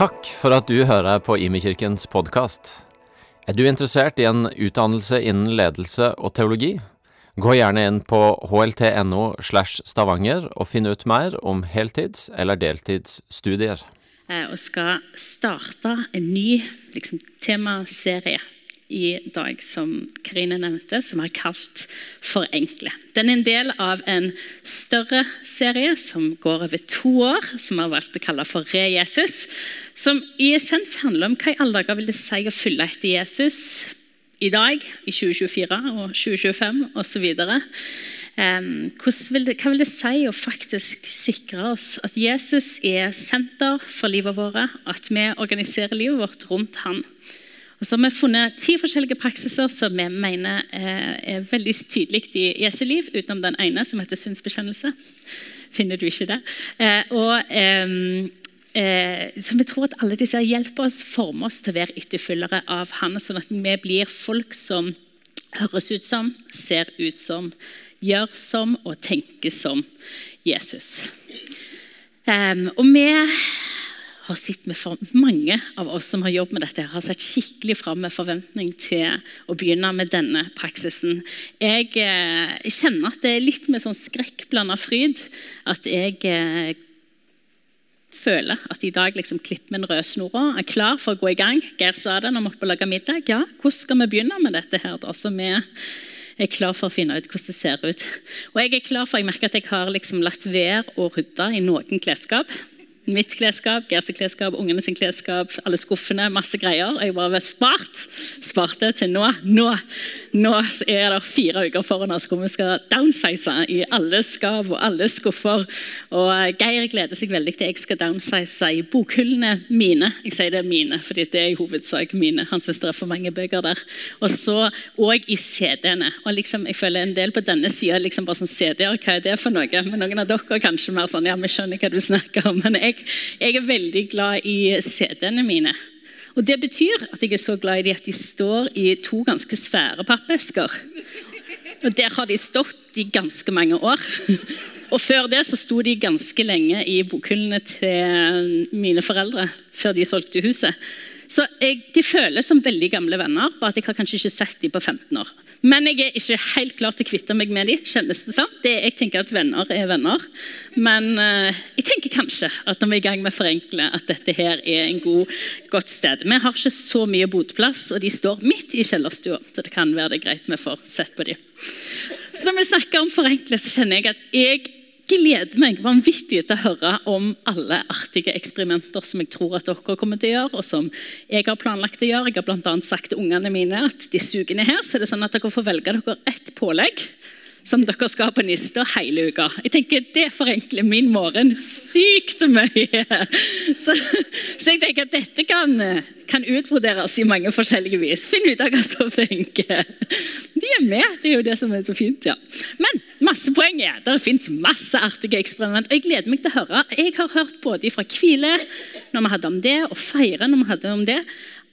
Takk for at du hører på Imekirkens podkast. Er du interessert i en utdannelse innen ledelse og teologi? Gå gjerne inn på hlt.no slash stavanger og finn ut mer om heltids- eller deltidsstudier. eh, og skal starte en ny liksom, temaserie i dag, som Karine nevnte, som er kalt 'Forenkle'. Den er en del av en større serie som går over to år, som vi har valgt å kalle for Re Jesus. Som i essens handler om hva i alle dager vil det si å følge etter Jesus i dag, i 2024 og 2025 osv. Vil det, hva vil det si å faktisk sikre oss at Jesus er senter for livet vårt, at vi organiserer livet vårt rundt han? Og så har vi funnet ti forskjellige praksiser som vi mener eh, er veldig tydelig i Jesu liv, utenom den ene, som heter synsbekjennelse. Finner du ikke det? Eh, og eh, så Vi tror at alle disse hjelper oss, former oss til å være etterfølgere av Han, sånn at vi blir folk som høres ut som, ser ut som, gjør som og tenker som Jesus. Um, og vi har sett med for, Mange av oss som har jobbet med dette, har sett skikkelig fram med forventning til å begynne med denne praksisen. Jeg eh, kjenner at det er litt med sånn skrekkblanda fryd at jeg eh, føler at i dag liksom klipper vi en rødsnora, er klar for å gå i gang. Geir sa det når vi måtte lage middag. Ja, hvordan skal vi begynne med dette her? da? Så vi er klar for å finne ut hvordan det ser ut. Og jeg er klar for, jeg merker at jeg har liksom latt være å rydde i noen klesskap. Mitt klesskap, Gers klesskap, ungene sin klesskap, alle skuffene, masse greier. Og jeg bare var spart. Sparte til nå. Nå nå er det fire uker foran oss hvor vi skal downsize i alle skap og alle skuffer. Og Geir gleder seg veldig til jeg skal downsize i bokhyllene mine. Jeg sier det er mine, fordi det er i hovedsak mine. Han syns det er for mange bøker der. Og så òg i CD-ene. Og liksom, jeg føler en del på denne sida liksom bare sånn CD-er, hva er det for noe? Men noen av dere kanskje mer sånn ja, vi skjønner hva du snakker om. men jeg jeg, er veldig glad i CD-ene mine. Og Det betyr at jeg er så glad i dem at de står i to ganske svære pappesker. Og Der har de stått i ganske mange år. Og Før det så sto de ganske lenge i bokhyllene til mine foreldre før de solgte huset. Så jeg, De føles som veldig gamle venner, bare at jeg har kanskje ikke sett dem på 15 år. Men jeg er ikke helt klar til å kvitte meg med dem. kjennes det sant? Det, jeg tenker at venner er venner. Men uh, jeg tenker kanskje at når vi er i gang med å forenkle, at dette her er en god, godt sted. Vi har ikke så mye boteplass, og de står midt i kjellerstua, så det kan være det greit vi får sett på dem. Så når vi snakker om forenkle, så kjenner jeg at jeg gleder meg vanvittig til å høre om alle artige eksperimenter som jeg tror at dere kommer til å gjøre, og som jeg har planlagt å gjøre. Jeg har bl.a. sagt til ungene mine at disse ukene her, så er det sånn at dere får velge dere ett pålegg som dere skal på Nista hele uka. Jeg tenker Det forenkler min morgen sykt mye. Så, så jeg tenker at dette kan, kan utvurderes i mange forskjellige vis. Finn ut av hva som funker. De er med. Det er jo det som er så fint. ja. Men masse poeng er det fins masse artige eksperiment. Jeg gleder meg til å høre. Jeg har hørt både fra Kvile når vi hadde om det, og Feire når vi hadde om det,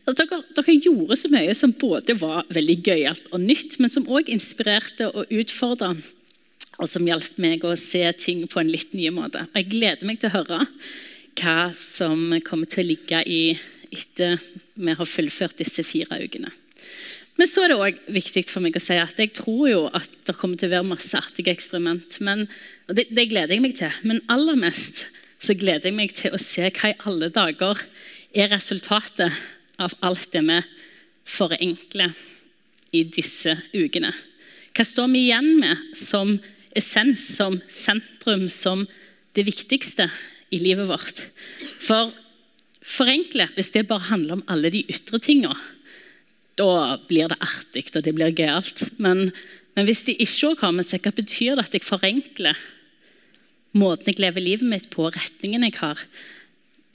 dere, dere, gjorde så mye som både var veldig gøyalt og nytt, men som òg inspirerte og utfordra. Og som hjalp meg å se ting på en litt ny måte. Jeg gleder meg til å høre hva som kommer til å ligge i etter vi har fullført disse fire ukene. Men så er det også viktig for meg å si at jeg tror jo at det kommer til å være masse artige eksperiment. Men, og det, det gleder jeg meg til. Men aller mest så gleder jeg meg til å se hva i alle dager er resultatet av alt det vi forenkler i disse ukene. Hva står vi igjen med som essens, som sentrum, som det viktigste i livet vårt? For forenkle, hvis det bare handler om alle de ytre tinga, da blir det artig og det blir gøyalt. Men, men, hvis de ikke har med seg, hva betyr det at jeg forenkler måten jeg lever livet mitt på, retningen jeg har?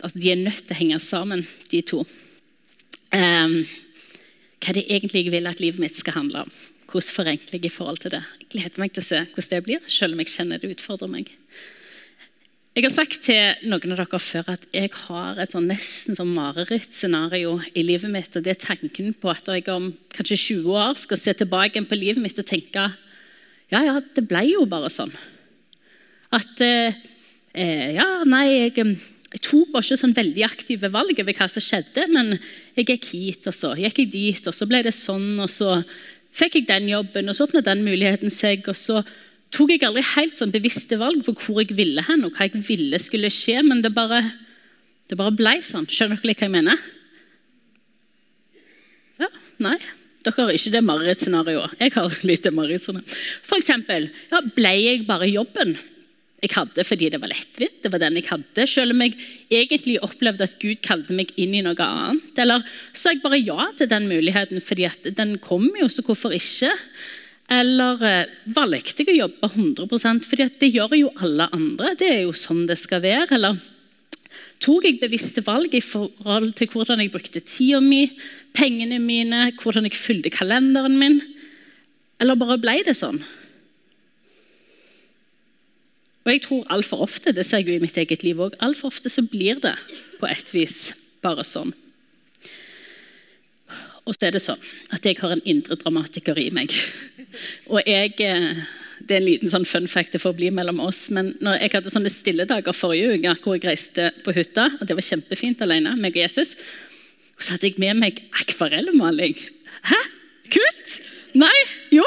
Altså, de er nødt til å henge sammen, de to um, hva det egentlig jeg vil at livet mitt skal handle om. Hvordan forenkler jeg i forhold til det? Jeg gleder meg til å se hvordan det blir, selv om jeg kjenner det utfordrer meg. Jeg har sagt til noen av dere før at jeg har et sånn nesten sånn marerittscenario i livet mitt. og Det er tanken på at jeg om kanskje 20 år skal se tilbake på livet mitt og tenke ja, ja, det ble jo bare sånn. At eh, ja, nei, jeg jeg tok ikke sånn veldig aktive valg over hva som skjedde, men jeg gikk hit, og så gikk jeg dit, og så ble det sånn, og så fikk jeg den jobben, og så åpna den muligheten seg, og så tok jeg aldri helt sånn bevisste valg på hvor jeg ville hen, og hva jeg ville skulle skje, men det bare, det bare ble sånn. Skjønner dere hva jeg mener? Ja, nei. Dere har ikke det marerittscenarioet. Jeg har litt marerittscenarioet. For eksempel, ja, ble jeg bare jobben? jeg hadde fordi det var lettvint. Det var den jeg hadde, Selv om jeg egentlig opplevde at Gud kalte meg inn i noe annet. Eller så jeg bare ja til den muligheten fordi den kom jo, så hvorfor ikke? Eller eh, valgte jeg å jobbe 100% fordi det gjør jo alle andre. Det er jo sånn det skal være. Eller tok jeg bevisste valg i forhold til hvordan jeg brukte tida mi, pengene mine, hvordan jeg fylte kalenderen min? Eller bare ble det sånn? Og jeg tror altfor ofte, det ser jeg jo i mitt eget liv òg, altfor ofte så blir det på et vis bare sånn. Og så er det sånn at jeg har en indre dramatiker i meg. Og jeg eh, Det er en liten sånn fun fact det får bli mellom oss. Men når jeg hadde sånne stille dager forrige uke hvor jeg reiste på hytta, og det var kjempefint alene, meg og Jesus, så hadde jeg med meg akvarellmaling. Hæ? Kult? Nei? Jo,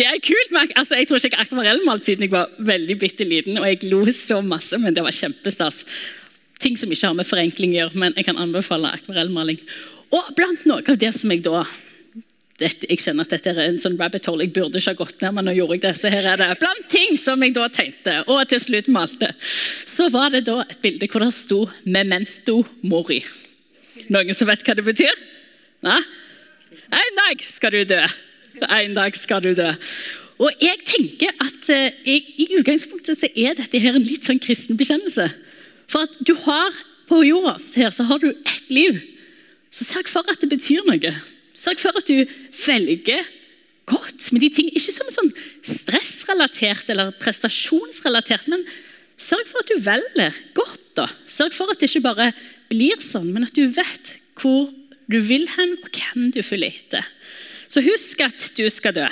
det er kult. Men altså, jeg tror ikke jeg akvarellmalte siden jeg var veldig bitte liten, og jeg lo så masse, men det var kjempestas. Ting som ikke har med forenkling å gjøre, men jeg kan anbefale akvarellmaling. Og blant noe av det som jeg da dette, Jeg kjenner at dette er en sånn rabbit hole jeg burde ikke ha gått ned, men nå gjorde jeg det. Så her er det blant ting som jeg da tenkte, og til slutt malte. Så var det da et bilde hvor det sto 'Memento Mori'. Noen som vet hva det betyr? Nei? En dag skal du dø. En dag skal du dø. Og jeg tenker at eh, jeg, I utgangspunktet så er dette her en litt sånn kristen bekjennelse. For at du har på jorda her, så har du ett liv. Så sørg for at det betyr noe. Sørg for at du velger godt med de ting. Ikke som sånn stressrelatert eller prestasjonsrelatert, men sørg for at du velger godt. da. Sørg for at det ikke bare blir sånn, men at du vet hvor du vil hen, og hvem du følger etter. Så husk at du skal dø.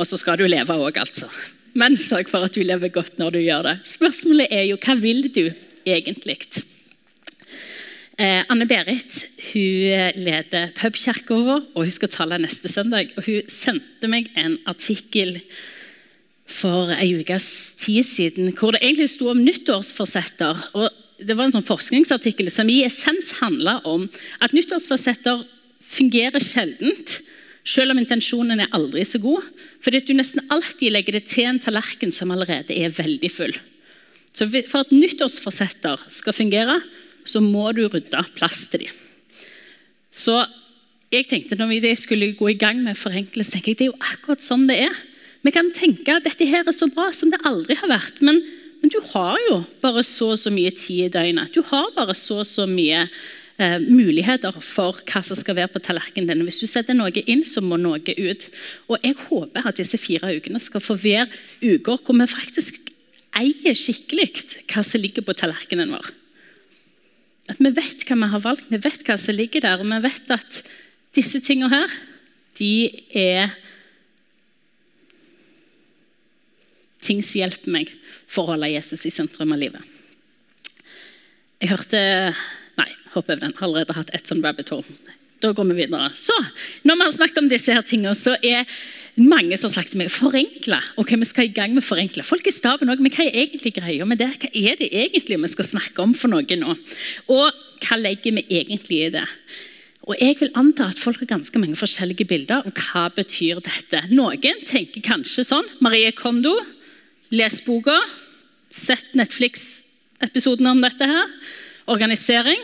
Og så skal du leve òg, altså. Men sørg for at du lever godt når du gjør det. Spørsmålet er jo hva vil du egentlig? Eh, Anne Berit hun leder pubkirka vår, og hun skal tale neste søndag. og Hun sendte meg en artikkel for ei ukes tid siden hvor det egentlig sto om nyttårsforsetter. og Det var en sånn forskningsartikkel som i essens handla om at nyttårsforsetter fungerer sjeldent selv om intensjonen er aldri så god. Fordi du nesten alltid legger det til en tallerken som allerede er veldig full. Så For at nyttårsforsetter skal fungere, så må du rydde plass til dem. Så jeg tenkte når vi skulle gå i gang med forenkling, så tenkte jeg det er jo akkurat sånn det er. Vi kan tenke at dette her er så bra som det aldri har vært. Men, men du har jo bare så og så mye tid i døgnet. Du har bare så og så mye eh, muligheter for hva som skal være på tallerkenen din. Hvis du setter noe inn, så må noe ut. Og Jeg håper at disse fire ukene skal få være uker hvor vi faktisk eier skikkelig hva som ligger på tallerkenen vår. At vi vet hva vi har valgt, vi vet hva som ligger der, og vi vet at disse tingene her, de er ting som hjelper meg for å holde Jesus i sentrum av livet. Jeg hørte Nei, hopp over den. Allerede hatt ett sånn rabbit hole. Da går vi videre. Så, Når vi har snakket om disse her tingene, så er mange som har sagt til meg forenkle. Ok, vi skal i gang med forenkle. Folk i staben òg, men hva er egentlig greia med det? Hva er det egentlig vi skal snakke om for noe nå? Og hva legger vi egentlig i det? Og Jeg vil anta at folk har ganske mange forskjellige bilder av hva betyr dette. Noen tenker kanskje sånn Marie Kondo, les boka, sett Netflix-episoden om dette her. Organisering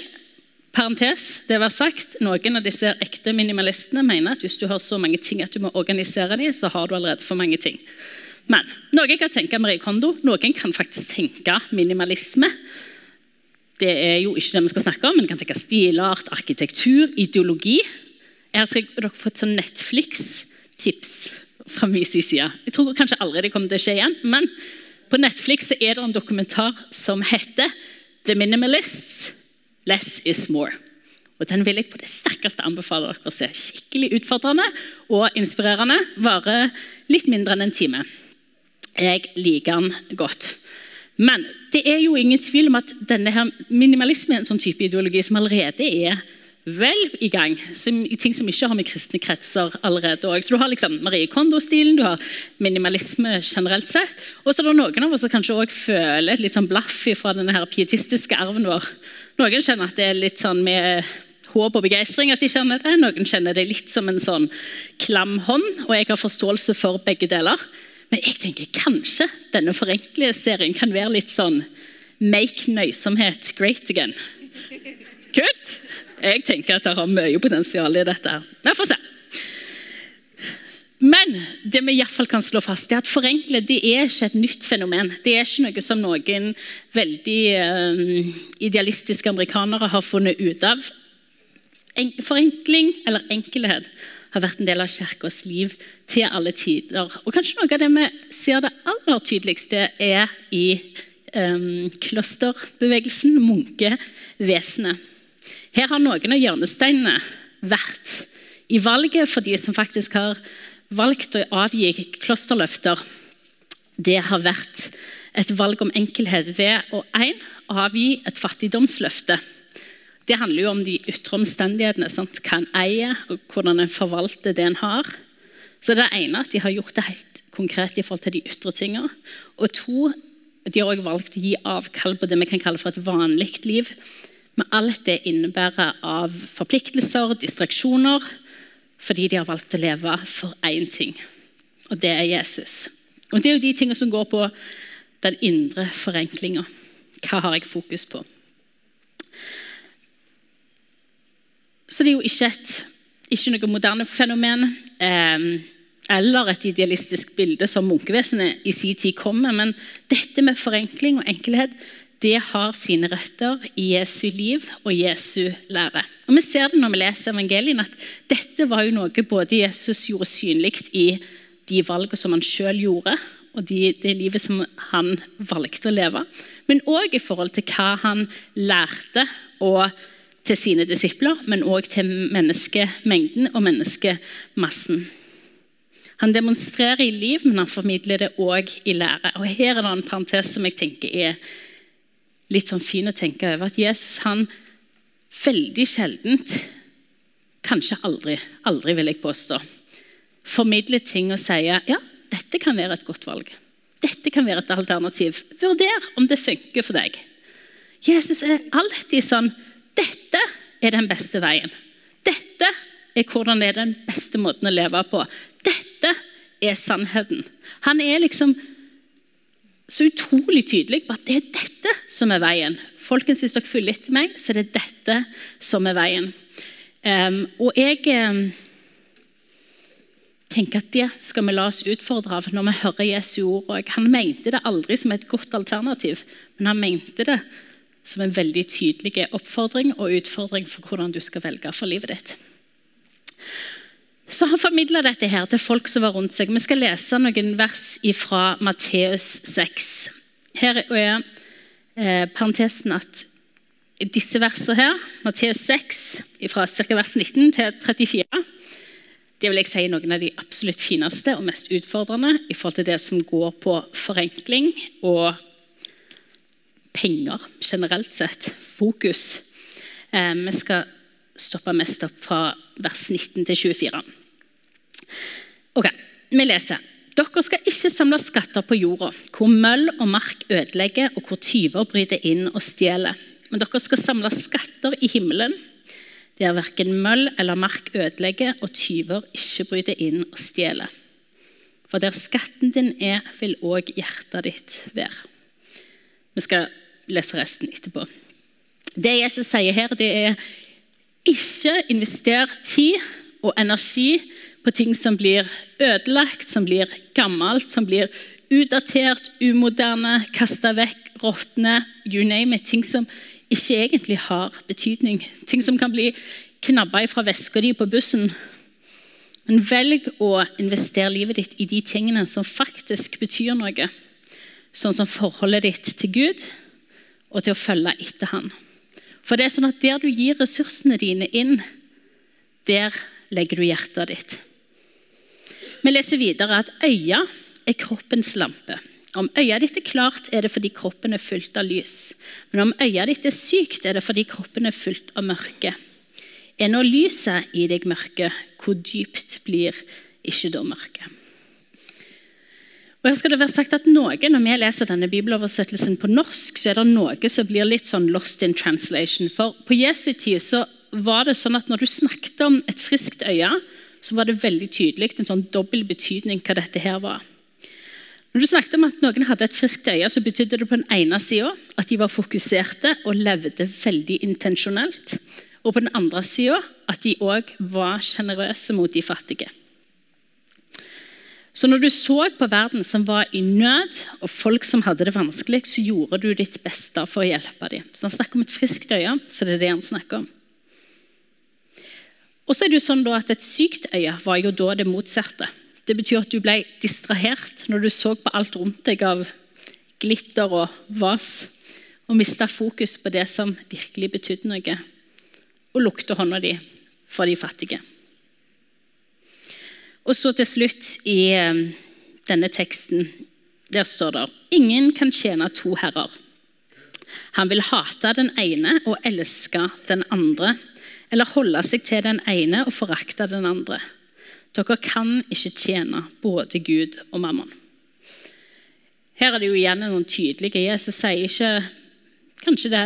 parentes, det var sagt, Noen av disse ekte minimalistene mener at hvis du har så mange ting at du må organisere dem, så har du allerede for mange ting. Men noen kan tenke Marie Kondo, noen kan faktisk tenke minimalisme. Det er jo ikke det vi skal snakke om, men vi kan tenke stilart, arkitektur, ideologi. Jeg skal dere få et Netflix-tips fra min side. Jeg tror kanskje aldri det kommer til å skje igjen, men på Netflix er det en dokumentar som heter The Minimalists, Less is more. Og Den vil jeg på det sterkeste anbefale dere å se. Skikkelig utfordrende og inspirerende. Varer litt mindre enn en time. Jeg liker den godt. Men det er jo ingen tvil om at denne her minimalisme er en sånn type ideologi som allerede er vel i gang. Som, ting som ikke har med kristne kretser allerede òg. Så Du har liksom Marie Kondo-stilen, du har minimalisme generelt sett. Og så er det noen av oss som kanskje også føler et litt sånn blaff fra denne her pietistiske arven vår. Noen kjenner at det er litt sånn med håp og begeistring at de kjenner det. Noen kjenner det litt som en sånn klam hånd, og jeg har forståelse for begge deler. Men jeg tenker kanskje denne forenkelige serien kan være litt sånn Make nøysomhet great again. Kult! Jeg tenker at det har mye potensial i dette. her. Vi får se. Men det vi i hvert fall kan slå fast er at forenkle det er ikke et nytt fenomen. Det er ikke noe som noen veldig um, idealistiske amerikanere har funnet ut av. En, forenkling eller enkelhet har vært en del av kirkas liv til alle tider. Og kanskje noe av det vi ser det aller tydeligste, er i um, klosterbevegelsen, munkevesenet. Her har noen av hjørnesteinene vært i valget for de som faktisk har valgt å avgi klosterløfter. Det har vært et valg om enkelhet ved å en, avgi et fattigdomsløfte. Det handler jo om de ytre omstendighetene. Sant? Hva en eier, og hvordan en forvalter det en har. Så det ene at De har gjort det helt konkret i forhold til de ytre tingene. Og to, de har også valgt å gi avkall på det vi kan kalle for et vanlig liv. Med alt det innebærer av forpliktelser, distraksjoner. Fordi de har valgt å leve for én ting, og det er Jesus. Og Det er jo de tingene som går på den indre forenklinga. Hva har jeg fokus på? Så det er jo ikke, et, ikke noe moderne fenomen eh, eller et idealistisk bilde som munkevesenet i sin tid kom med. Men dette med forenkling og enkelhet det har sine røtter i Jesu liv og Jesu lære. Og Vi ser det når vi leser evangelien, at dette var jo noe både Jesus gjorde synlig i de valgene som han sjøl gjorde, og de, det livet som han valgte å leve, men òg i forhold til hva han lærte til sine disipler, men òg til menneskemengden og menneskemassen. Han demonstrerer i liv, men han formidler det òg i lære. Og Her er det en parentes som jeg tenker er litt sånn fin å tenke over. At Jesus han veldig sjeldent, kanskje aldri, aldri vil jeg påstå, formidler ting og sier ja, dette kan være et godt valg. Dette kan være et alternativ. Vurder om det funker for deg. Jesus er alltid sånn dette er den beste veien. Dette er hvordan det er den beste måten å leve på. Dette er sannheten. Han er liksom så utrolig tydelig på at det er dette som er veien. Folkens, Hvis dere følger etter meg, så er det dette som er veien. Um, og jeg um, tenker at det skal vi la oss utfordre av når vi hører Jesu ord. Han mente det aldri som et godt alternativ, men han mente det som en veldig tydelig oppfordring og utfordring for hvordan du skal velge for livet ditt. Så Han formidla dette her til folk som var rundt seg. Vi skal lese noen vers fra Matteus 6. Her er eh, parentesen at disse versene her, Matteus 6, fra ca. vers 19 til 34, det vil jeg si noen av de absolutt fineste og mest utfordrende i forhold til det som går på forenkling og penger generelt sett. Fokus. Eh, vi skal stoppe mest opp fra vers 19 til 24. Ok, Vi leser. Dere skal ikke samle skatter på jorda, hvor møll og mark ødelegger, og hvor tyver bryter inn og stjeler. Men dere skal samle skatter i himmelen, der verken møll eller mark ødelegger, og tyver ikke bryter inn og stjeler. For der skatten din er, vil òg hjertet ditt være. Vi skal lese resten etterpå. Det Jesus sier her, det er ikke invester tid og energi på ting som blir ødelagt, som blir gammelt, som blir utdatert, umoderne, kasta vekk, råtne, you name it. Ting som ikke egentlig har betydning. Ting som kan bli knabba fra veska di på bussen. Men velg å investere livet ditt i de tingene som faktisk betyr noe. Sånn som forholdet ditt til Gud og til å følge etter Han. For det er sånn at Der du gir ressursene dine inn, der legger du hjertet ditt. Vi leser videre at øya er kroppens lampe. Om øyet ditt er klart, er det fordi kroppen er fylt av lys. Men om øyet ditt er sykt, er det fordi kroppen er fylt av mørke. Er nå lyset i deg mørke, hvor dypt blir ikke da mørket? Og her skal det være sagt at noe, Når vi leser denne bibeloversettelsen på norsk, så er det noe som blir litt sånn lost in translation. For på Jesu tid så var det sånn at når du snakket om et friskt øye, så var det veldig tydelig en sånn dobbel betydning hva dette her var. Når du snakket om at noen hadde et friskt øye, så betydde det på den ene sida at de var fokuserte og levde veldig intensjonelt. Og på den andre sida at de òg var sjenerøse mot de fattige. Så når du så på verden som var i nød, og folk som hadde det vanskelig, så gjorde du ditt beste for å hjelpe dem. Så Han snakker om et friskt øye, så det er det han snakker om. Og så er det jo sånn at Et sykt øye var jo da det motsatte. Det betyr at du ble distrahert når du så på alt rundt deg av glitter og vas, og mista fokus på det som virkelig betydde noe, og lukte hånda di for de fattige. Og så til slutt i eh, denne teksten, der står det Ingen kan tjene to herrer. Han vil hate den ene og elske den andre, eller holde seg til den ene og forakte den andre. Dere kan ikke tjene både Gud og mammon. Her er det jo igjen noen tydelige Jesus sier ikke Kanskje det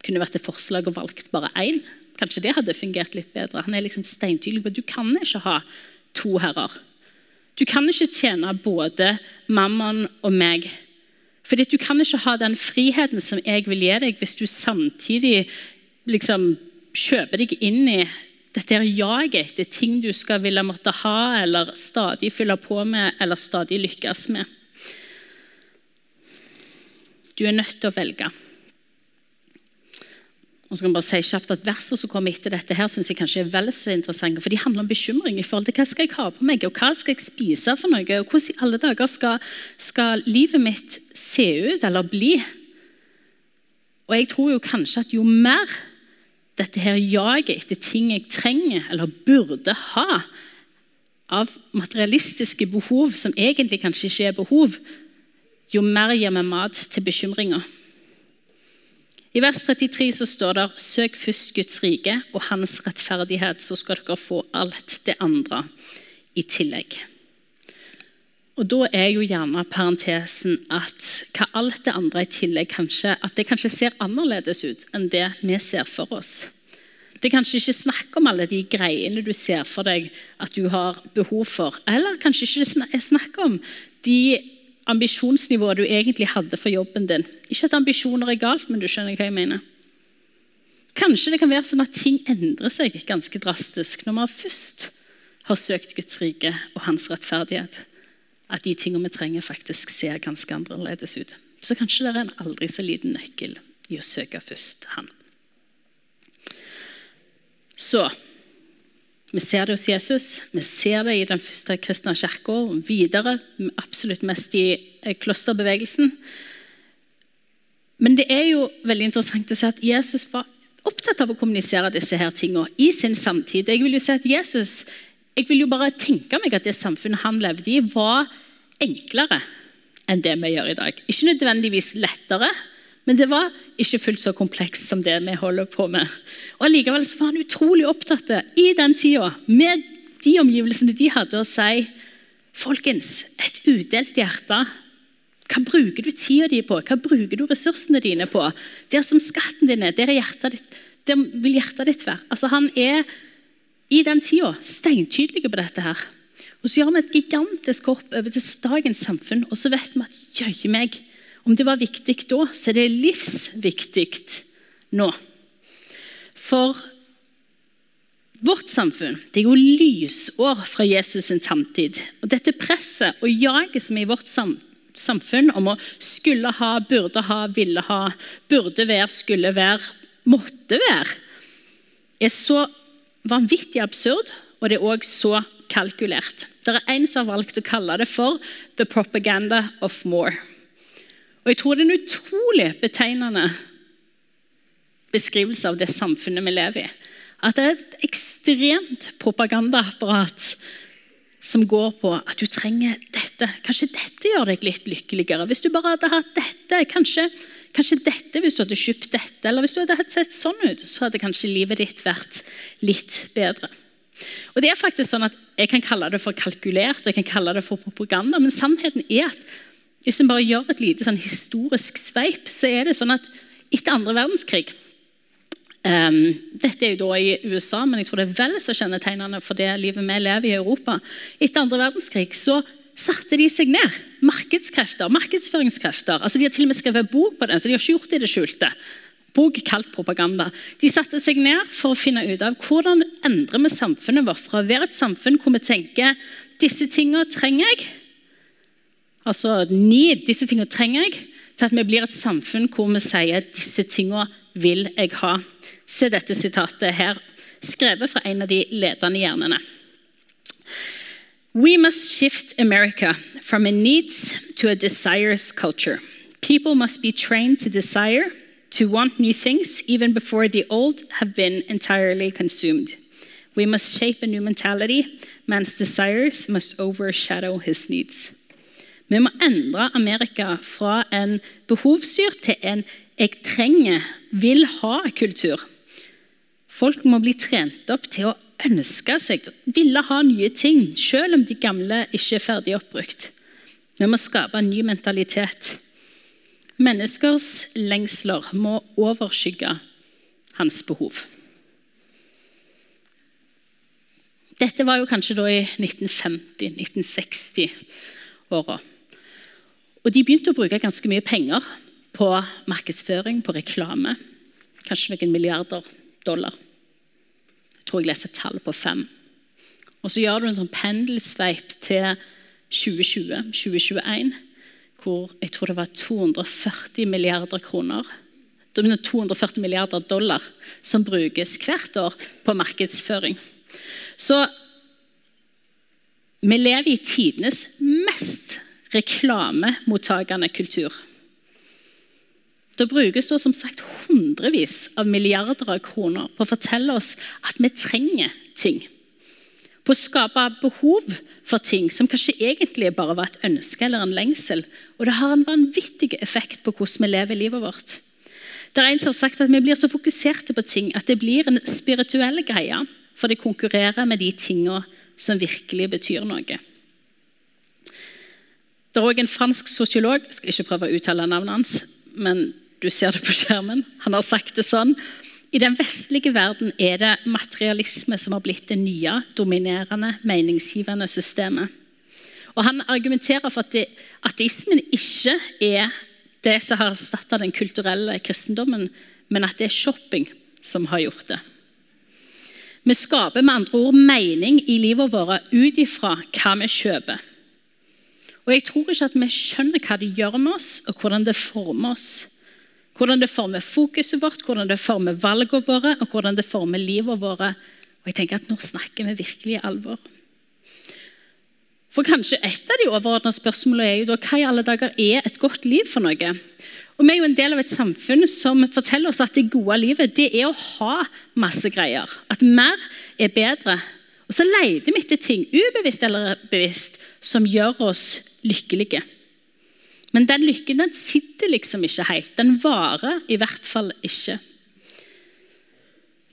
kunne vært et forslag å valgt bare én? Kanskje det hadde fungert litt bedre? Han er liksom steintydelig på at du kan ikke ha to herrer. Du kan ikke tjene både mammon og meg. Fordi Du kan ikke ha den friheten som jeg vil gi deg, hvis du samtidig liksom kjøper deg inn i dette jaget etter ting du skal ville måtte ha, eller stadig fylle på med, eller stadig lykkes med. Du er nødt til å velge. Og så kan jeg bare si kjapt at Versene som kommer etter dette, her, synes jeg kanskje er vel så interessante, for de handler om bekymring i forhold til hva skal jeg ha på meg, og hva skal jeg spise for noe, og hvordan i alle dager skal, skal livet mitt se ut eller bli. Og jeg tror jo kanskje at jo mer dette her jaget etter ting jeg trenger eller burde ha, av materialistiske behov som egentlig kanskje ikke er behov, jo mer gir vi mat til bekymringer. I vers 33 så står det Søk først Guds rike og hans rettferdighet, så skal dere få alt det andre i tillegg. Og Da er jo gjerne parentesen at hva alt det andre i tillegg kanskje, at det kanskje ser annerledes ut enn det vi ser for oss. Det er kanskje ikke snakk om alle de greiene du ser for deg at du har behov for. Eller kanskje ikke er snakk om de ambisjonsnivået du egentlig hadde for jobben din. Ikke at ambisjoner er galt, men du skjønner hva jeg mener. Kanskje det kan være sånn at ting endrer seg ganske drastisk når man først har søkt Guds rike og hans rettferdighet at de tingene vi trenger, faktisk ser ganske annerledes ut. Så kanskje det er en aldri så liten nøkkel i å søke først Han. Så vi ser det hos Jesus, vi ser det i den første kristne kirka, videre, absolutt mest i eh, klosterbevegelsen. Men det er jo veldig interessant å se at Jesus var opptatt av å kommunisere disse her tingene i sin samtid. Jeg vil jo si at Jesus jeg vil jo bare tenke meg at det samfunnet han levde i, var enklere enn det vi gjør i dag. Ikke nødvendigvis lettere, men det var ikke fullt så komplekst som det vi holder på med. Og Allikevel var han utrolig opptatt i den tida, med de omgivelsene de hadde, å si Folkens, et udelt hjerte. Hva bruker du tida di på? Hva bruker du ressursene dine på? Der som skatten din er, der, er hjertet ditt, der vil hjertet ditt være. Altså, han er i den tida steintydelige på dette. her. Og Så gjør vi et gigantisk hopp over til dagens samfunn, og så vet vi at jøye meg, om det var viktig da, så er det livsviktig nå. For vårt samfunn det er jo lysår fra Jesus' sin samtid. Og Dette presset og jaget som er i vårt samfunn om å skulle ha, burde ha, ville ha, burde være, skulle være, måtte være, er så vanvittig absurd, og det er òg så kalkulert. Det er en som har valgt å kalle det for 'the propaganda of more'. Og Jeg tror det er en utrolig betegnende beskrivelse av det samfunnet vi lever i. At det er et ekstremt propagandaapparat som går på at du trenger dette. Kanskje dette gjør deg litt lykkeligere. Hvis du bare hadde hatt dette, kanskje, kanskje dette hvis du hadde kjøpt dette, eller hvis du hadde sett sånn ut, så hadde kanskje livet ditt vært litt bedre. Og det er faktisk sånn at Jeg kan kalle det for kalkulert og jeg kan kalle det for propaganda, men sannheten er at hvis en bare gjør et lite sånn historisk sveip, så er det sånn at etter andre verdenskrig Dette er jo da i USA, men jeg tror det er vel så kjennetegnende for det livet vi lever i Europa. Etter andre verdenskrig så satte de seg ned. Markedskrefter, markedsføringskrefter. altså De har til og med skrevet bok på det, så de har ikke gjort det i det skjulte bok kalt propaganda. De satte seg ned for å finne ut av hvordan endrer vi samfunnet vårt fra å være et samfunn hvor vi tenker disse tingene trenger jeg, altså need, disse tingene trenger jeg, til at vi blir et samfunn hvor vi sier disse tingene vil jeg ha. Se dette sitatet her, skrevet fra en av de ledende hjernene. We must shift America from a needs to a desires culture. People must be trained to desire to want new things even before the old have been entirely consumed. We must shape a new mentality. Man's desires must overshadow his needs. Vi må endre Amerika fra en behovsstyrt til en 'jeg trenger, vil ha'-kultur. Folk må bli trent opp til å ønske seg, ville ha nye ting, selv om de gamle ikke er ferdig oppbrukt. Vi må skape en ny mentalitet. Menneskers lengsler må overskygge hans behov. Dette var jo kanskje da i 1950-1960-åra. Og de begynte å bruke ganske mye penger på markedsføring, på reklame. Kanskje noen milliarder dollar. Tror jeg leser tallet tall på fem. Og så gjør du en sånn pendelsveip til 2020-2021 hvor jeg tror det var 240 milliarder kroner 240 milliarder dollar som brukes hvert år på markedsføring. Så vi lever i tidenes mest reklamemottakende kultur. Det brukes det som sagt hundrevis av milliarder av kroner på å fortelle oss at vi trenger ting på å skape behov for ting som kanskje egentlig bare var et ønske eller en lengsel. Og det har en vanvittig effekt på hvordan vi lever livet vårt. Det er en som har sagt at Vi blir så fokuserte på ting at det blir en spirituell greie, for det konkurrerer med de tingene som virkelig betyr noe. Det er òg en fransk sosiolog jeg skal ikke prøve å uttale navnet hans, men du ser det på skjermen. Han har sagt det sånn i den vestlige verden er det materialisme som har blitt det nye, dominerende, meningsgivende systemet. Og Han argumenterer for at ateismen ikke er det som har erstatta den kulturelle kristendommen, men at det er shopping som har gjort det. Vi skaper med andre ord mening i livet vårt ut ifra hva vi kjøper. Og Jeg tror ikke at vi skjønner hva det gjør med oss, og hvordan det former oss. Hvordan det former fokuset vårt, hvordan det former valgene våre og hvordan det former livet vårt. Og jeg tenker at Nå snakker vi virkelig i alvor. For kanskje Et av de overordnede spørsmålene er jo da, hva i alle dager er et godt liv for noe? Og Vi er jo en del av et samfunn som forteller oss at det gode livet det er å ha masse greier. At mer er bedre. Og så leter vi etter ting, ubevisst eller bevisst, som gjør oss lykkelige. Men den lykken den sitter liksom ikke helt. Den varer i hvert fall ikke.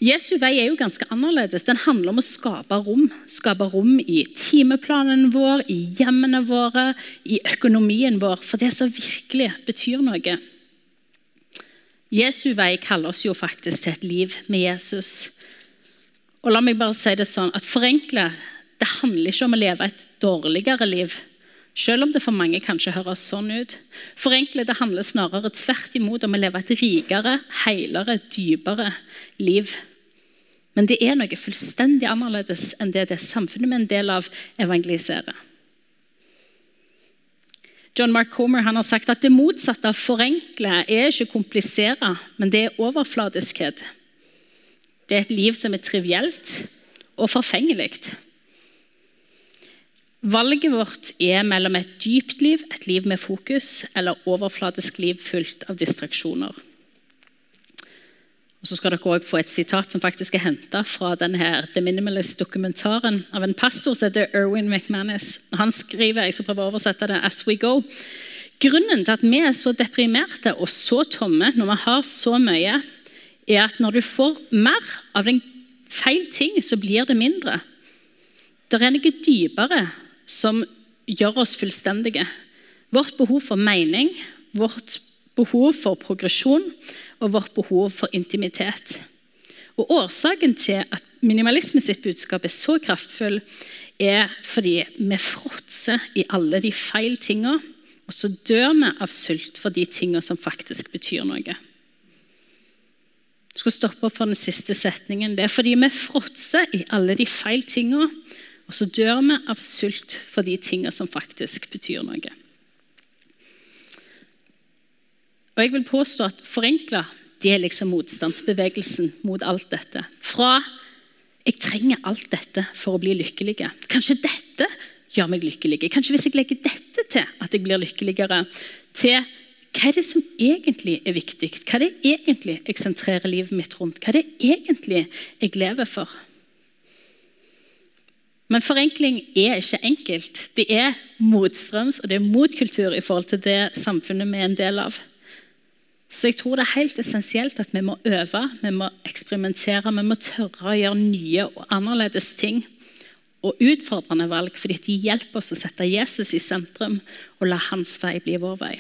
Jesu vei er jo ganske annerledes. Den handler om å skape rom. Skape rom i timeplanen vår, i hjemmene våre, i økonomien vår. For det som virkelig betyr noe. Jesu vei kaller oss jo faktisk til et liv med Jesus. Og la meg bare si det sånn at Forenkle det handler ikke om å leve et dårligere liv. Selv om det for mange kanskje høres sånn ut. Forenkle det handler snarere tvert imot om å leve et rikere, helere, dypere liv. Men det er noe fullstendig annerledes enn det det samfunnet vi er en del av, evangeliserer. John Mark Comer har sagt at det motsatte av forenkle er ikke komplisere, men det er overfladiskhet. Det er et liv som er trivielt og forfengelig. Valget vårt er mellom et dypt liv, et liv med fokus, eller overfladisk liv fullt av distraksjoner. Og så skal dere også få et sitat som faktisk er henta fra denne The Minimalist-dokumentaren av en pastor som heter Erwin McManus. Han skriver jeg skal prøve å oversette det, as we go. Grunnen til at vi er så deprimerte og så tomme når vi har så mye, er at når du får mer av den feil ting, så blir det mindre. Det er noe dypere som gjør oss fullstendige. Vårt behov for mening, vårt behov for progresjon og vårt behov for intimitet. Og Årsaken til at minimalisme sitt budskap er så kraftfull, er fordi vi fråtser i alle de feil tinga, og så dør vi av sult for de tinga som faktisk betyr noe. Jeg skal stoppe opp for den siste setningen. Det er fordi vi fråtser i alle de feil tinga, og så dør vi av sult for de tinga som faktisk betyr noe. Og jeg vil påstå at forenkla det er liksom motstandsbevegelsen mot alt dette. Fra 'jeg trenger alt dette for å bli lykkelig'. Kanskje dette gjør meg lykkelig. Kanskje hvis jeg legger dette til at jeg blir lykkeligere. Til hva er det som egentlig er viktig? Hva er det egentlig jeg sentrerer livet mitt rundt? Hva er det egentlig jeg lever for? Men forenkling er ikke enkelt. Det er motstrøms og det er motkultur i forhold til det samfunnet vi er en del av. Så jeg tror det er helt essensielt at vi må øve, vi må eksperimentere, vi må tørre å gjøre nye og annerledes ting. Og utfordrende valg, fordi de hjelper oss å sette Jesus i sentrum og la hans vei bli vår vei.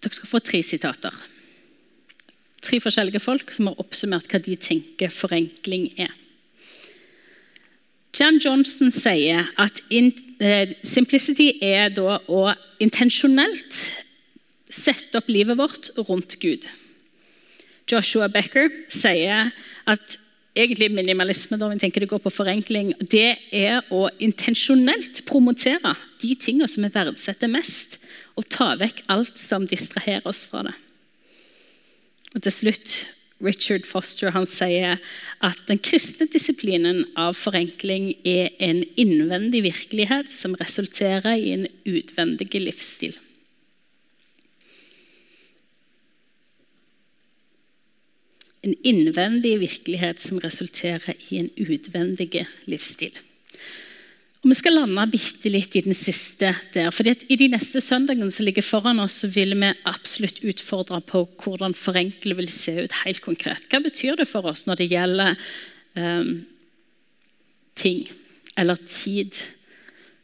Dere skal få tre sitater. Tre forskjellige folk som har oppsummert hva de tenker forenkling er. Jan Johnson sier at in, eh, simplicity er da å intensjonelt sette opp livet vårt rundt Gud. Joshua Becker sier at egentlig minimalisme, da vi tenker det går på forenkling, det er å intensjonelt promotere de tingene som vi verdsetter mest, og ta vekk alt som distraherer oss fra det. Og til slutt Richard Foster han sier at den kristne disiplinen av forenkling er en innvendig virkelighet som resulterer i en utvendig livsstil. En innvendig virkelighet som resulterer i en utvendig livsstil. Og Vi skal lande bitte litt i den siste der. fordi I de neste søndagene som ligger foran oss, så vil vi absolutt utfordre på hvordan forenkle vil se ut helt konkret. Hva betyr det for oss når det gjelder um, ting eller tid?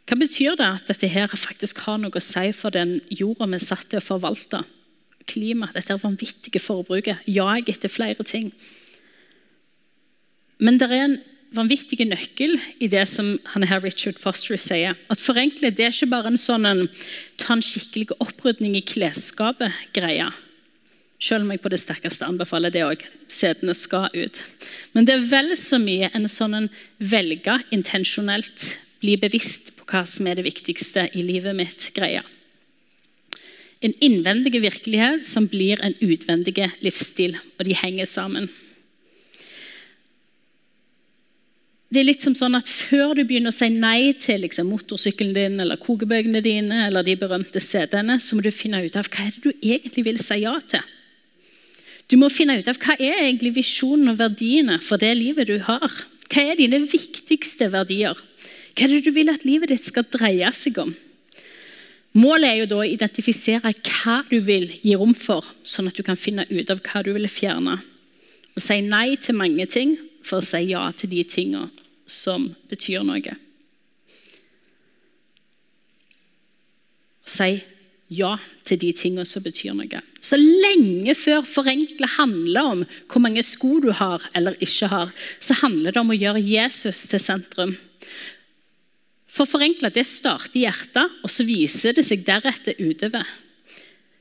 Hva betyr det at dette her faktisk har noe å si for den jorda vi er satt til å forvalte? Klima, dette vanvittige forbruket. Jag etter flere ting. Men det er en vanvittige nøkkel i det som han her Richard Foster sier. At forenkle det er ikke bare en sånn en, ta en skikkelig opprydning i klesskapet-greia. Selv om jeg på det sterkeste anbefaler det òg. Setene skal ut. Men det er vel så mye en sånn en velge intensjonelt, bli bevisst på hva som er det viktigste i livet mitt-greia. En innvendig virkelighet som blir en utvendig livsstil, og de henger sammen. Det er litt som sånn at Før du begynner å si nei til liksom, motorsykkelen din eller kokebøkene dine, eller de berømte CD-ene, så må du finne ut av hva er det du egentlig vil si ja til. Du må finne ut av hva er egentlig visjonen og verdiene for det livet du har. Hva er dine viktigste verdier? Hva er det du vil at livet ditt skal dreie seg om? Målet er jo da å identifisere hva du vil gi rom for, sånn at du kan finne ut av hva du vil fjerne. Og si nei til mange ting for å si ja til de tingene som betyr noe. Si ja til de tingene som betyr noe. Så lenge før forenkle handler om hvor mange sko du har eller ikke har, så handler det om å gjøre Jesus til sentrum. For forenkle det starter i hjertet, og så viser det seg deretter utover.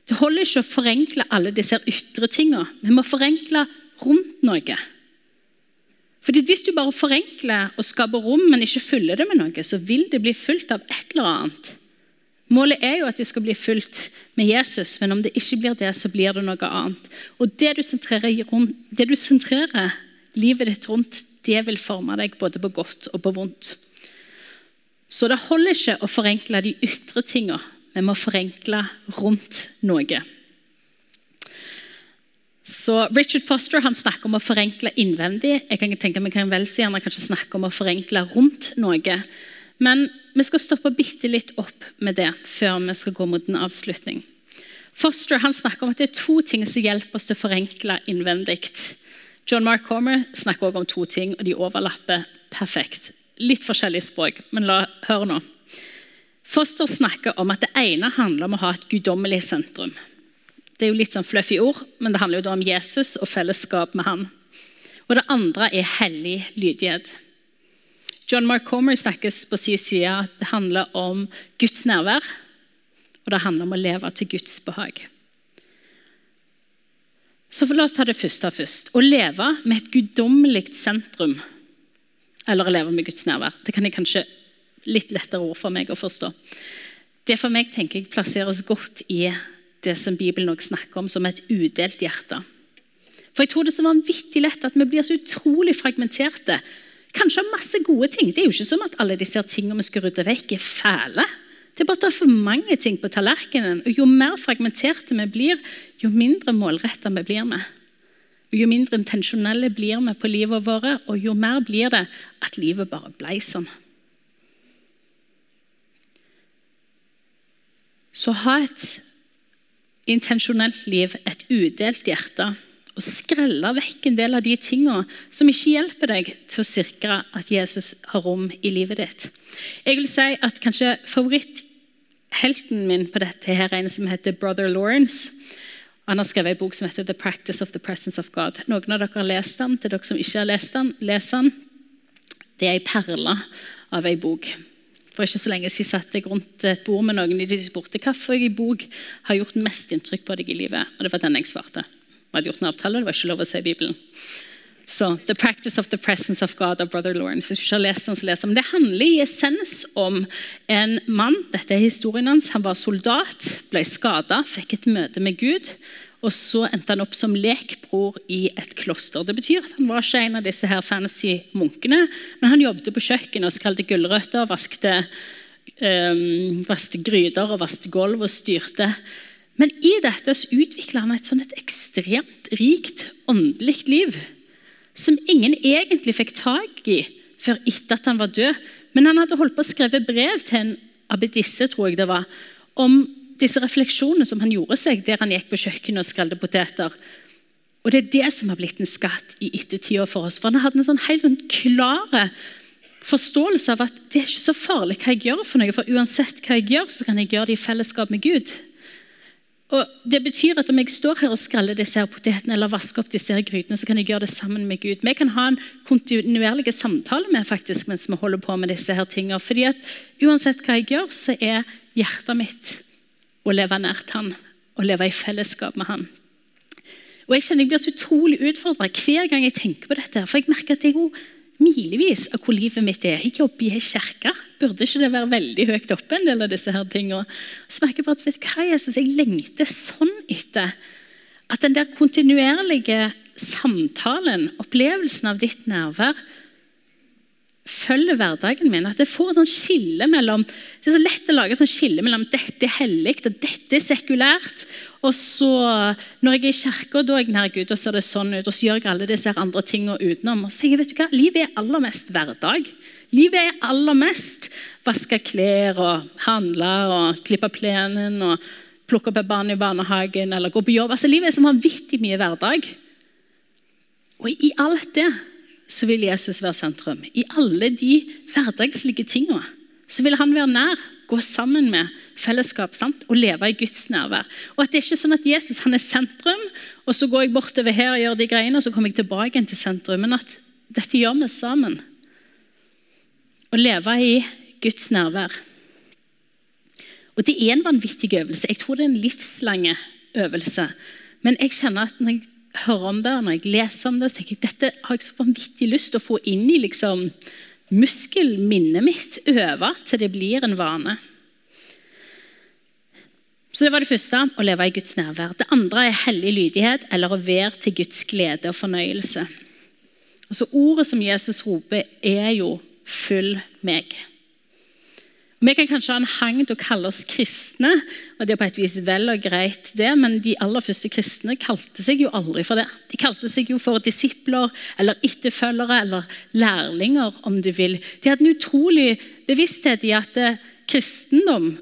Det holder ikke å forenkle alle disse ytre tingene. Vi må forenkle rundt noe. Fordi Hvis du bare forenkler og skaper rom, men ikke fyller det med noe, så vil det bli fulgt av et eller annet. Målet er jo at det skal bli fulgt med Jesus, men om det ikke blir det, så blir det noe annet. Og Det du sentrerer, rundt, det du sentrerer livet ditt rundt, det vil forme deg både på godt og på vondt. Så det holder ikke å forenkle de ytre tingene, Vi må forenkle rundt noe. Så Richard Foster han snakker om å forenkle innvendig. Jeg kan tenke meg kan vel så gjerne kanskje snakke om å forenkle rundt noe. Men vi skal stoppe bitte litt opp med det før vi skal gå mot en avslutning. Foster han snakker om at det er to ting som hjelper oss til å forenkle innvendig. John Mark Comer snakker også om to ting, og de overlapper perfekt. Litt forskjellig språk, men la høre nå. Foster snakker om at det ene handler om å ha et guddommelig sentrum. Det er jo litt sånn fluffy ord, men det handler jo da om Jesus og fellesskap med han. Og det andre er hellig lydighet. John Mark Comer snakkes på sin side at det handler om Guds nærvær, og det handler om å leve til Guds behag. Så La oss ta det første først. Å leve med et guddommelig sentrum, eller å leve med Guds nærvær, det kan jeg kanskje litt lettere ord for meg å forstå. Det for meg tenker jeg plasseres godt i det som Bibelen også snakker om som et udelt hjerte. For jeg tror det er så vanvittig lett at vi blir så utrolig fragmenterte. Kanskje av masse gode ting. Det er jo ikke som at alle disse tingene vi skal rydde vekk, er fæle. Det er bare at det er for mange ting på tallerkenen. Og Jo mer fragmenterte vi blir, jo mindre målretta vi blir med. Og Jo mindre intensjonelle blir vi på livet vårt, og jo mer blir det at livet bare blei sånn. Så ha et intensjonelt liv, et udelt hjerte, og skrelle vekk en del av de tingene som ikke hjelper deg til å sikre at Jesus har rom i livet ditt. Jeg vil si at kanskje favoritthelten min på dette her er en som heter Brother Lawrence. Han har skrevet en bok som heter The Practice of the Presence of God. Noen av dere har lest den. Til dere som ikke har lest den, les den. Det er ei perle av ei bok. For ikke så lenge siden satt jeg rundt et bord med noen de spurte i bok har gjort mest inntrykk på deg i livet. Og det var den jeg svarte. Vi hadde gjort en avtale, det var ikke lov å si Bibelen. Så, The Practice of the Presence of God av Brother Lawrence. Hvis du ikke har lest den, så les den. Det handler i essens om en mann. Dette er historien hans. Han var soldat, ble skada, fikk et møte med Gud. Og så endte han opp som lekbror i et kloster. Det betyr at Han var ikke en av disse her fancy munkene, men han jobbet på kjøkkenet og skrelte gulrøtter, vaskte, um, vaskte gryter og vaskte gulv og styrte. Men i dette så utvikla han et, et ekstremt rikt åndelig liv. Som ingen egentlig fikk tak i før etter at han var død. Men han hadde holdt på å skrive brev til en abbedisse, tror jeg det var, om disse refleksjonene som han gjorde seg der han gikk på kjøkkenet og skralde poteter. Og Det er det som har blitt en skatt i ettertida for oss. For Han hadde en sånn helt sånn klar forståelse av at det er ikke så farlig hva jeg gjør, for noe, for uansett hva jeg gjør, så kan jeg gjøre det i fellesskap med Gud. Og Det betyr at om jeg står her og skreller disse her potetene eller vasker opp disse her grytene, så kan jeg gjøre det sammen med Gud. Vi kan ha en kontinuerlig samtale med faktisk mens vi holder på med disse her tingene. Fordi at uansett hva jeg gjør, så er hjertet mitt å leve nært han og leve i fellesskap med han. Og Jeg kjenner jeg blir så utrolig utfordra hver gang jeg tenker på dette. For jeg merker at jeg er jo milevis av hvor livet mitt er. Jeg jobber i ei kirke. Burde ikke det være veldig høyt oppe? en del av disse her tingene? Så merker jeg bare at vet du hva, Jesus, jeg lengter sånn etter at den der kontinuerlige samtalen, opplevelsen av ditt nærvær, følger hverdagen min. At jeg får sånn skille mellom Det er så lett å lage sånn skille mellom dette er hellig og dette er sekulært. Og så, når jeg er i kirka, da er jeg nær Gud, og ser det sånn ut. Og så gjør jeg alle disse andre tingene utenom. Og så jeg, vet du hva, Livet er aller mest hverdag. Livet er aller mest vaske klær og handle og klippe plenen og plukke opp et barn i barnehagen eller gå på jobb. Altså, Livet er så vanvittig mye hverdag. Og i alt det så vil Jesus være sentrum. I alle de hverdagslige tingene så vil han være nær, gå sammen med fellesskap sant? og leve i Guds nærvær. Og at Det er ikke sånn at Jesus han er sentrum, og så går jeg bortover her og gjør de greiene, og så kommer jeg tilbake til sentrum. Men at dette gjør vi sammen. Å leve i Guds nærvær. Og Det er en vanvittig øvelse. Jeg tror det er en livslang øvelse. Men jeg kjenner at når jeg hører om det, når jeg leser om det, så tenker jeg dette har jeg så vanvittig lyst til å få inn i liksom, muskelminnet mitt. Øve til det blir en vane. Så Det var det første å leve i Guds nærvær. Det andre er hellig lydighet, eller å være til Guds glede og fornøyelse. Altså Ordet som Jesus roper, er jo 'følg meg'. Vi kan kanskje ha en hang til å kalle oss kristne, og det er på et vis vel og greit, det, men de aller første kristne kalte seg jo aldri for det. De kalte seg jo for disipler eller etterfølgere eller lærlinger, om du vil. De hadde en utrolig bevissthet i at eh, kristendom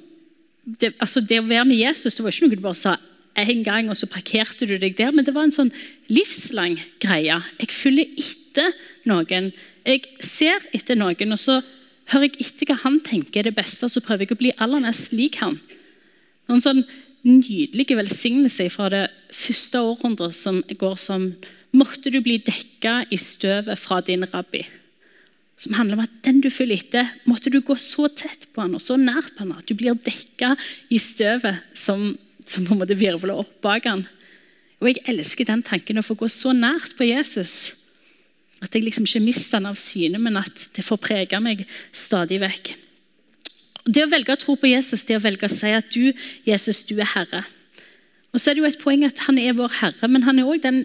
det, altså det å være med Jesus det var ikke noe du bare sa en gang, og så parkerte du deg der. Men det var en sånn livslang greie. Jeg følger etter noen. Jeg ser etter noen, og så hører jeg etter hva han tenker er det beste, så prøver jeg å bli aller mest lik han. Noen sånn nydelige velsignelser fra det første århundret som går som Måtte du bli dekka i støvet fra din rabbi. Som handler om at den du følger etter, måtte du gå så tett på han og så nær på han at du blir dekka i støvet som, som på en måte virvler opp bak han. Og Jeg elsker den tanken å få gå så nært på Jesus at jeg liksom ikke mister den av syne, men at det får prege meg stadig vekk. Det å velge å tro på Jesus, det å velge å si at du, Jesus, du er Herre. Og så er det jo et poeng at Han er vår Herre, men han er òg den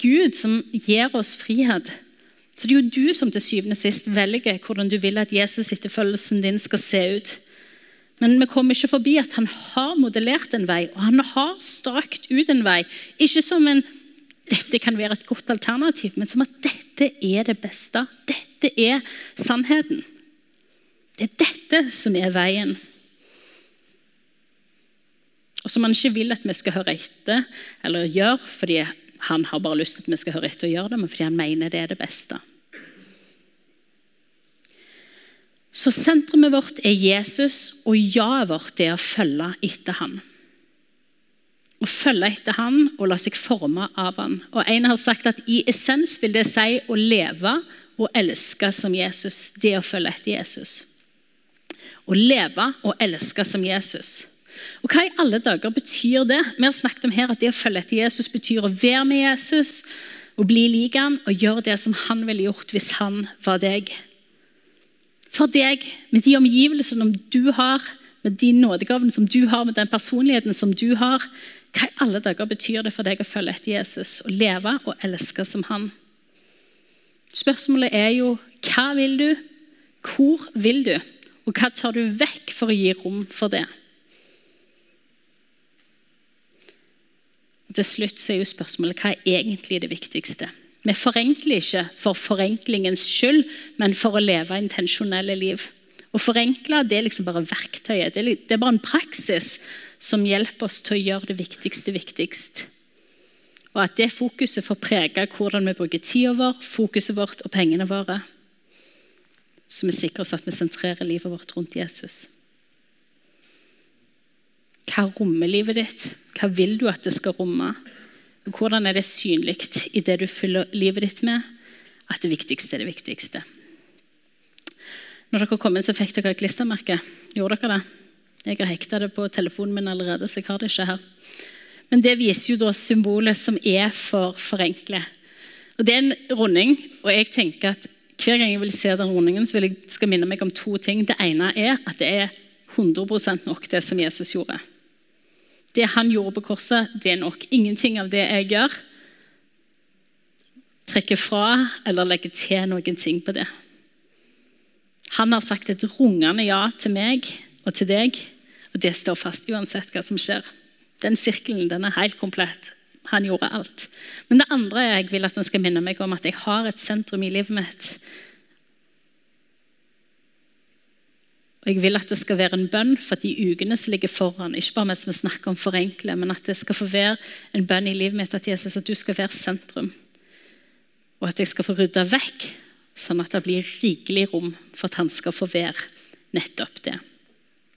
Gud som gir oss frihet. Så det er jo du som til syvende og sist velger hvordan du vil at Jesus-etterfølgelsen din skal se ut. Men vi kommer ikke forbi at han har modellert en vei, og han har stakt ut en vei. Ikke som en dette kan være et godt alternativ, men som at dette er det beste. Dette er sannheten. Det er dette som er veien. Og som han ikke vil at vi skal høre etter eller gjøre fordi han har bare lyst til at vi skal høre etter og gjøre det, men fordi han mener det er det beste. Så sentrumet vårt er Jesus, og ja-et vårt er å følge etter han å følge etter han og la seg forme av han. Og En har sagt at i essens vil det si å leve og elske som Jesus. Det å følge etter Jesus. Å leve og elske som Jesus. Og Hva i alle dager betyr det? Vi har snakket om her at det å følge etter Jesus betyr å være med Jesus, og bli lik han og gjøre det som han ville gjort hvis han var deg. For deg, med de omgivelsene du har, med de nådegavene som du har, med den personligheten som du har, hva i alle dager betyr det for deg å følge etter Jesus, å leve og elske som han? Spørsmålet er jo hva vil du, hvor vil du, og hva tar du vekk for å gi rom for det? Og til slutt så er jo spørsmålet hva er egentlig det viktigste? Vi forenkler ikke for forenklingens skyld, men for å leve intensjonelle liv. Å forenkle det er liksom bare verktøyet. Det er bare en praksis som hjelper oss til å gjøre det viktigste viktigst. Og at det fokuset får prege hvordan vi bruker tida vår, fokuset vårt og pengene våre. Så vi sikrer oss at vi sentrerer livet vårt rundt Jesus. Hva rommer livet ditt? Hva vil du at det skal romme? Hvordan er det synlig i det du fyller livet ditt med, at det viktigste er det viktigste? Når dere kom inn, så fikk dere et klistremerke. Gjorde dere det? Jeg har hekta det på telefonen min allerede, så jeg har det ikke her. Men det viser jo da symbolet som er for forenkle. Og Det er en runding, og jeg tenker at hver gang jeg vil se den rundingen, så vil jeg skal minne meg om to ting. Det ene er at det er 100% nok, det som Jesus gjorde. Det han gjorde på korset, det er nok. Ingenting av det jeg gjør, trekker fra eller legger til noen ting på det. Han har sagt et rungende ja til meg og til deg. Og det står fast uansett hva som skjer. Den sirkelen den er helt komplett. Han gjorde alt. Men det andre jeg vil at han skal minne meg om at jeg har et sentrum i livet mitt. Og Jeg vil at det skal være en bønn for de ukene som ligger foran. Ikke bare mens vi snakker om forenkle, men at det skal få være en bønn i livet mitt at Jesus, at du skal være sentrum. Og at jeg skal få rydda vekk, sånn at det blir rikelig rom for at han skal få være nettopp det.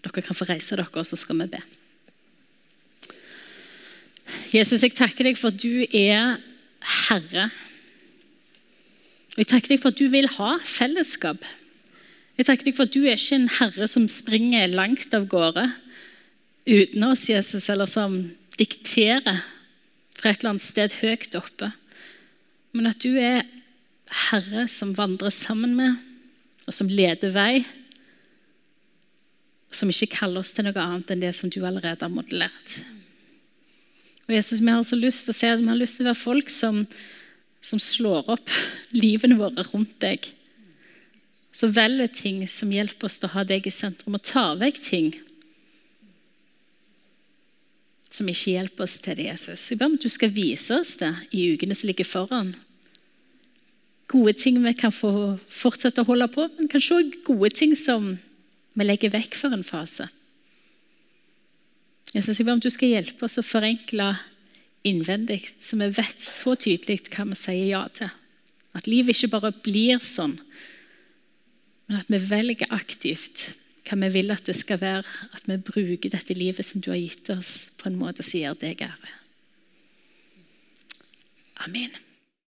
Dere kan få reise dere, og så skal vi be. Jesus, jeg takker deg for at du er Herre. Og Jeg takker deg for at du vil ha fellesskap. Jeg takker deg for at du er ikke en herre som springer langt av gårde uten oss, Jesus, eller som dikterer fra et eller annet sted høyt oppe. Men at du er herre som vandrer sammen med, og som leder vei som ikke kaller oss til noe annet enn det som du allerede har modellert. Og Jesus, Vi har så lyst til å se at vi har lyst til å være folk som, som slår opp livene våre rundt deg. Så velger ting som hjelper oss til å ha deg i sentrum, og tar vekk ting som ikke hjelper oss til det, Jesus. Jeg ber om at du skal vise oss det i ukene som ligger foran. Gode ting vi kan få fortsette å holde på, men kanskje òg gode ting som vi legger vekk for en fase. Jesus, jeg ber om du skal hjelpe oss å forenkle innvendig, så vi vet så tydelig hva vi sier ja til. At livet ikke bare blir sånn, men at vi velger aktivt hva vi vil at det skal være. At vi bruker dette livet som du har gitt oss, på en måte som gjør deg ære. Amen.